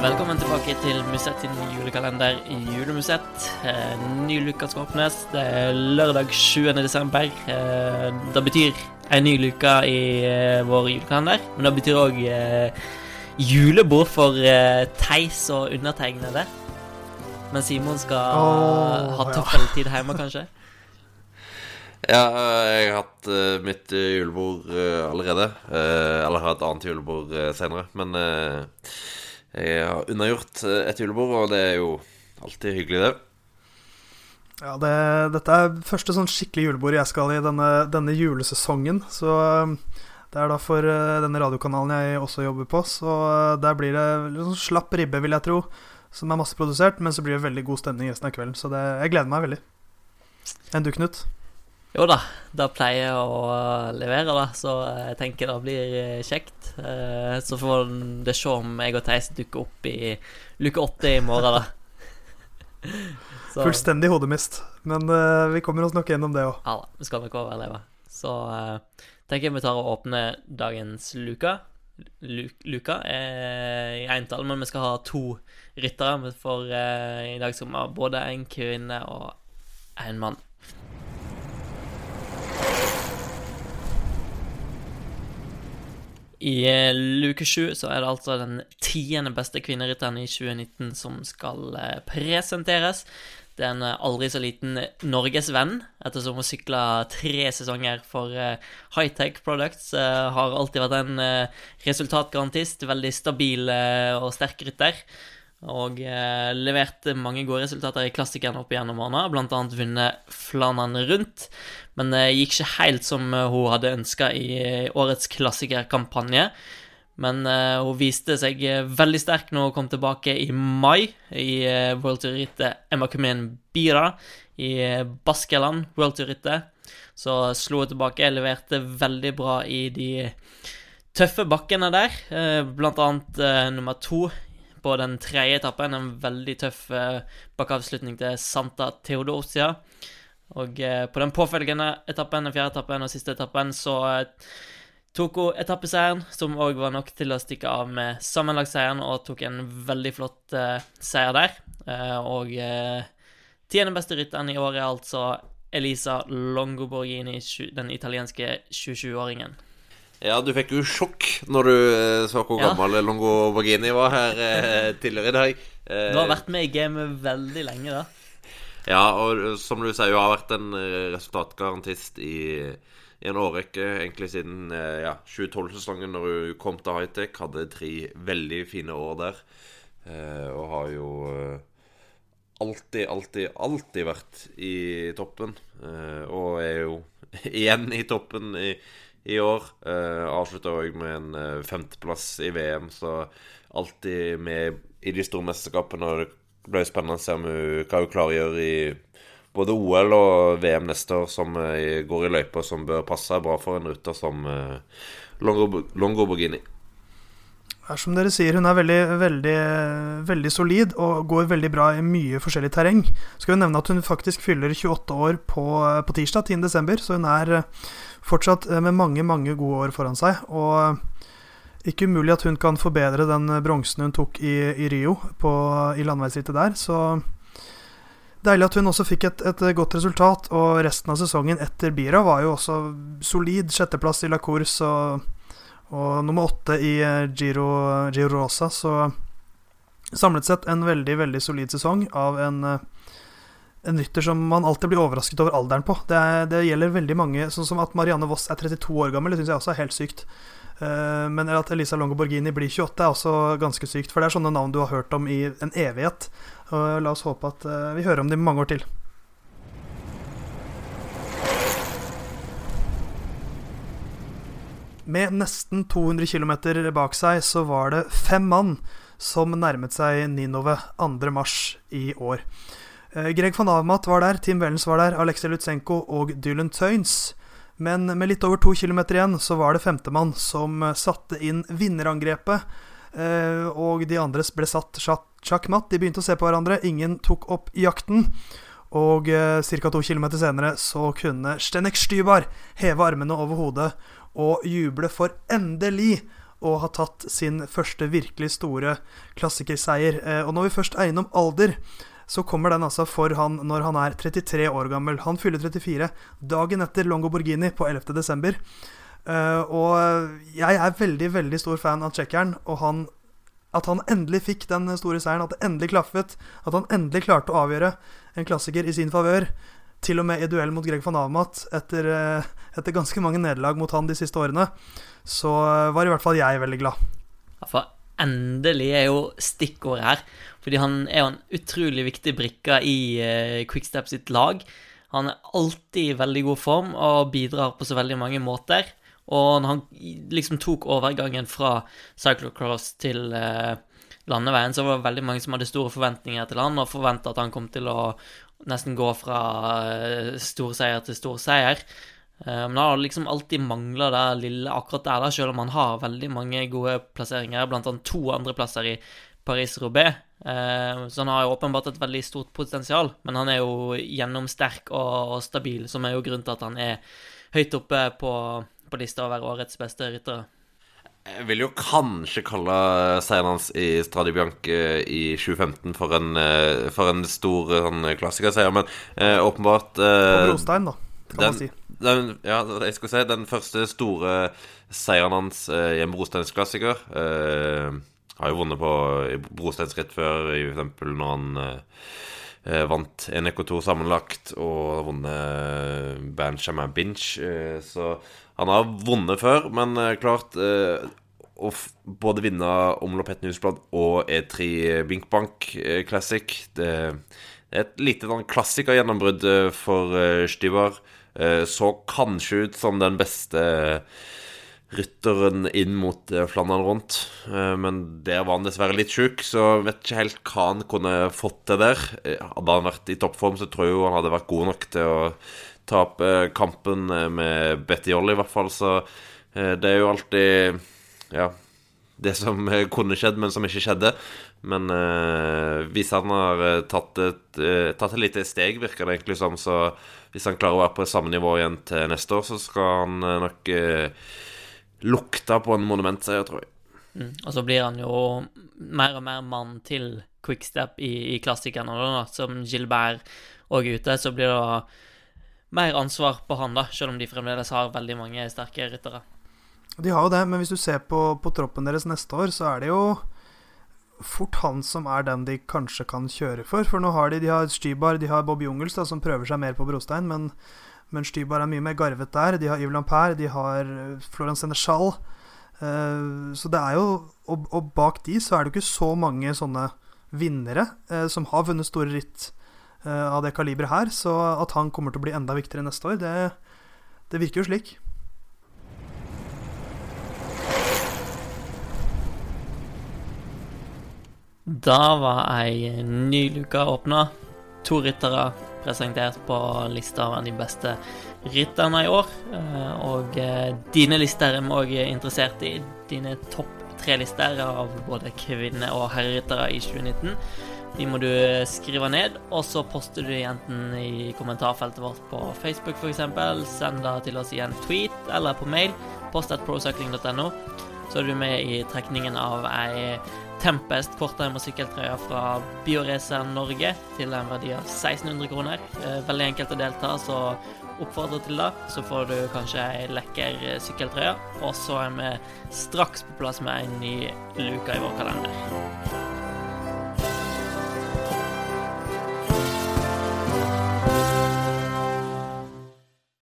Velkommen tilbake til Musett sin julekalender i Julemusett. Eh, ny luke skal åpnes. Det er lørdag 7. desember. Eh, det betyr en ny luke i eh, vår julekalender. Men det betyr òg eh, julebord for Theis og undertegnede. Men Simon skal ha ja. hjemme, kanskje. Ja, jeg har hatt uh, mitt julebord uh, allerede. Uh, eller har et annet julebord uh, senere. Men jeg har unnagjort eh, et julebord, og det er jo alltid hyggelig, det. Ja, det, dette er første sånn skikkelig julebord jeg skal i denne, denne julesesongen. Så um, det er da for uh, denne radiokanalen jeg også jobber på. Så der blir det sånn slapp ribbe, vil jeg tro, som er masseprodusert. Men så blir det veldig god stemning resten av kvelden. Så det, jeg gleder meg veldig. Enn du, Knut? Jo da, det pleier jeg å levere, da, så jeg tenker det blir eh, kjekt. Eh, Så får det se om jeg og Theis dukker opp i luke åtte i morgen, da. Så, Fullstendig hodemist. Men vi kommer oss nok gjennom det òg. Ja da, vi skal nok overleve. Så eh, tenker jeg vi tar og åpner dagens luka. Lu luka er i entall, men vi skal ha to ryttere, for eh, i dag skal vi ha både en kvinne og en mann. I eh, luke sju så er det altså den tiende beste kvinnerytteren i 2019 som skal eh, presenteres. Det er en eh, aldri så liten norgesvenn, ettersom hun sykla tre sesonger for high-tech Products. har alltid vært en resultatgarantist, veldig stabil og sterk rytter. Og eh, leverte mange gode resultater i klassikerne opp igjennom årene, annet vunnet Flandern rundt. Men det gikk ikke helt som eh, hun hadde ønska i eh, årets klassikerkampanje. Men eh, hun viste seg eh, veldig sterk når hun kom tilbake i mai i World Tour-rittet Emma Kumen Bira i eh, Baskeland World Tour-rittet. Så slo hun tilbake, leverte veldig bra i de tøffe bakkene der, eh, blant annet eh, nummer to på den tredje etappen. En veldig tøff eh, bakkeavslutning til Santa Theodosia. Og eh, på den påfølgende etappen, den fjerde etappen og siste etappen, så eh, tok hun etappeseieren, som òg var nok til å stikke av med sammenlagtseieren, og tok en veldig flott seier der. Og tiende beste rytteren i år er altså Elisa Longoborghini, den italienske 27-åringen. Ja, du fikk jo sjokk når du eh, så hvor Ja. gammel Longo Borghini var her eh, tidligere i dag. Eh, Du har vært med i gamet veldig lenge, da. Ja, og som du sier, hun har vært en eh, resultatgarantist i, i en årrekke, egentlig siden eh, ja, 2012-sesongen, når hun kom til Hightech. Hadde tre veldig fine år der. Eh, og har jo alltid, alltid, alltid vært i toppen. Eh, og er jo igjen i toppen i, i år. Uh, Avslutta òg med en uh, femteplass i VM, så alltid med i de store mesterskapene. Og det blir spennende å se hun, hva hun klarer å gjøre i både OL og VM neste år, som uh, går i løypa, som bør passe bra for en rytter som uh, Longo, Longo Borghini. Er som dere sier, hun er veldig, veldig, veldig solid og går veldig bra i mye forskjellig terreng. Skal vi nevne at hun faktisk fyller 28 år på, på tirsdag, 10. desember, så hun er eh, fortsatt eh, med mange, mange gode år foran seg. Og ikke umulig at hun kan forbedre den bronsen hun tok i, i Rio på, i landeveisrittet der. Så deilig at hun også fikk et, et godt resultat. Og resten av sesongen etter Bira var jo også solid. Sjetteplass i La Course og og nummer åtte i eh, Giro, Giro Rosa. Så samlet sett en veldig, veldig solid sesong av en, eh, en rytter som man alltid blir overrasket over alderen på. Det, er, det gjelder veldig mange, sånn som at Marianne Voss er 32 år gammel. Det syns jeg også er helt sykt. Eh, Men at Elisa Longo Borghini blir 28 er også ganske sykt. For det er sånne navn du har hørt om i en evighet. Og la oss håpe at vi hører om dem mange år til. Med nesten 200 km bak seg så var det fem mann som nærmet seg Ninove 2. mars i år. Eh, Greg van Avmat var der, Tim Wellens var der, Alexei Lutsenko og Dylan Tøynes. Men med litt over to kilometer igjen så var det femtemann som eh, satte inn vinnerangrepet. eh, Og de andre ble satt sjakk- sjakkmatt. De begynte å se på hverandre. Ingen tok opp jakten. Og ca. to kilometer senere så kunne Stenek Stybar heve armene over hodet og juble for endelig og har tatt sin første virkelig store klassikerseier. Eh, og når vi først er innom alder, så kommer den altså for han når han er 33 år gammel. Han fyller 34 dagen etter Longo Borghini på 11. desember. Uh, og jeg er veldig, veldig stor fan av tsjekkeren, og han at han endelig fikk den store seieren, at det endelig klaffet. At han endelig klarte å avgjøre en klassiker i sin favør. Til og med i duell mot Greg van Avmat etter, eh, etter, ganske mange nederlag mot han de siste årene. Så var i hvert fall jeg veldig glad. Ja, for endelig er jo stikkordet her. Fordi han er jo en utrolig viktig brikke i uh, Quickstep sitt lag. Han er alltid i veldig god form og bidrar på så veldig mange måter. Og når han liksom tok overgangen fra cyclocross til uh, landeveien, så var det veldig mange som hadde store forventninger til han, og forventa at han kom til å nesten gå fra uh, storseier til storseier. Uh, men han har liksom alltid mangla det lille akkurat der, da, selv om han har veldig mange gode plasseringer, blant annet to andreplasser i Paris-Roubais. Uh, så han har jo åpenbart et veldig stort potensial, men han er jo gjennomsterk og, stabil, som er jo grunnen til at han er høyt oppe på på lista over årets beste ryttere. Jeg vil jo kanskje kalle seieren hans i Stradi Bianche i 2015 for en, eh, for en stor sånn, klassikerseier, men eh, åpenbart eh, På brostein, da, kan den, man si. Den, ja, jeg skulle si den første store seieren hans eh, i en brosteinsklassiker. Eh, har jo vunnet på brosteinsritt før, f.eks. når han eh, eh, vant NEK 2 sammenlagt og vunnet Benjamin Binch. Eh, så han har vunnet før, men eh, klart eh, å både vinne Omlopet Newsblad og E3 Binkbank eh, Classic Det, er et lite sånn klassikergjennombrudd for Styvar. Så kanskje ut som den beste rytteren inn mot Flandern rundt. Men der var han dessverre litt sjuk, så vet ikke helt hva han kunne fått til der. Hadde han vært i toppform, så tror jeg han hadde vært god nok til å tape kampen eh, med Betty Ollie, i hvert fall. Så eh, det er jo alltid Ja, det som eh, kunne skjedd, men som ikke skjedde. Men uh, hvis han har tatt et, uh, tatt et lite steg, virker det egentlig som, så hvis han klarer å være på samme nivå igjen til neste år, så skal han uh, nok lukte på en monumentseier, tror jeg. Mm. Og så blir han jo mer og mer mann til quickstep i, i klassikerne, da, som Gilbert òg ute, så blir det mer ansvar på han, da, selv om de fremdeles har veldig mange sterke ryttere. De har jo det, men hvis du ser på, på troppen deres neste år, så er det jo fort han som er den de kanskje kan kjøre for. For nå har de, de har Stybar, de har Bob Jungels, da, som prøver seg mer på brostein, men, men Stybar er mye mer garvet der. De har Yves Lampert, de har eh, Florence Senechal. Uh, så det er jo og, og, bak de så er det jo ikke så mange sånne vinnere uh, som har vunnet store ritt uh, av det kaliberet her. Så at han kommer til å bli enda viktigere neste år, det, det virker jo slik. Da var ei ny luke åpna. To ryttere presentert på lista over de beste rytterne i år. Eh, og eh, dine lister er vi òg interessert i. Dine topp tre-lister av både kvinne- og herreryttere i 2019. De må du skrive ned, og så poster du enten i kommentarfeltet vårt på Facebook f.eks. Send det til oss i en tweet eller på mail. Post at procycling.no. Så er du med i trekningen av ei Tempest kortreim og sykkeltrøya fra Bioracer Norge til en verdi av 1600 kroner. Eh, veldig enkelt å delta, så oppfordrer til det. Så får du kanskje ei lekker sykkeltrøye. Og så er vi straks på plass med en ny luke i vår kalender.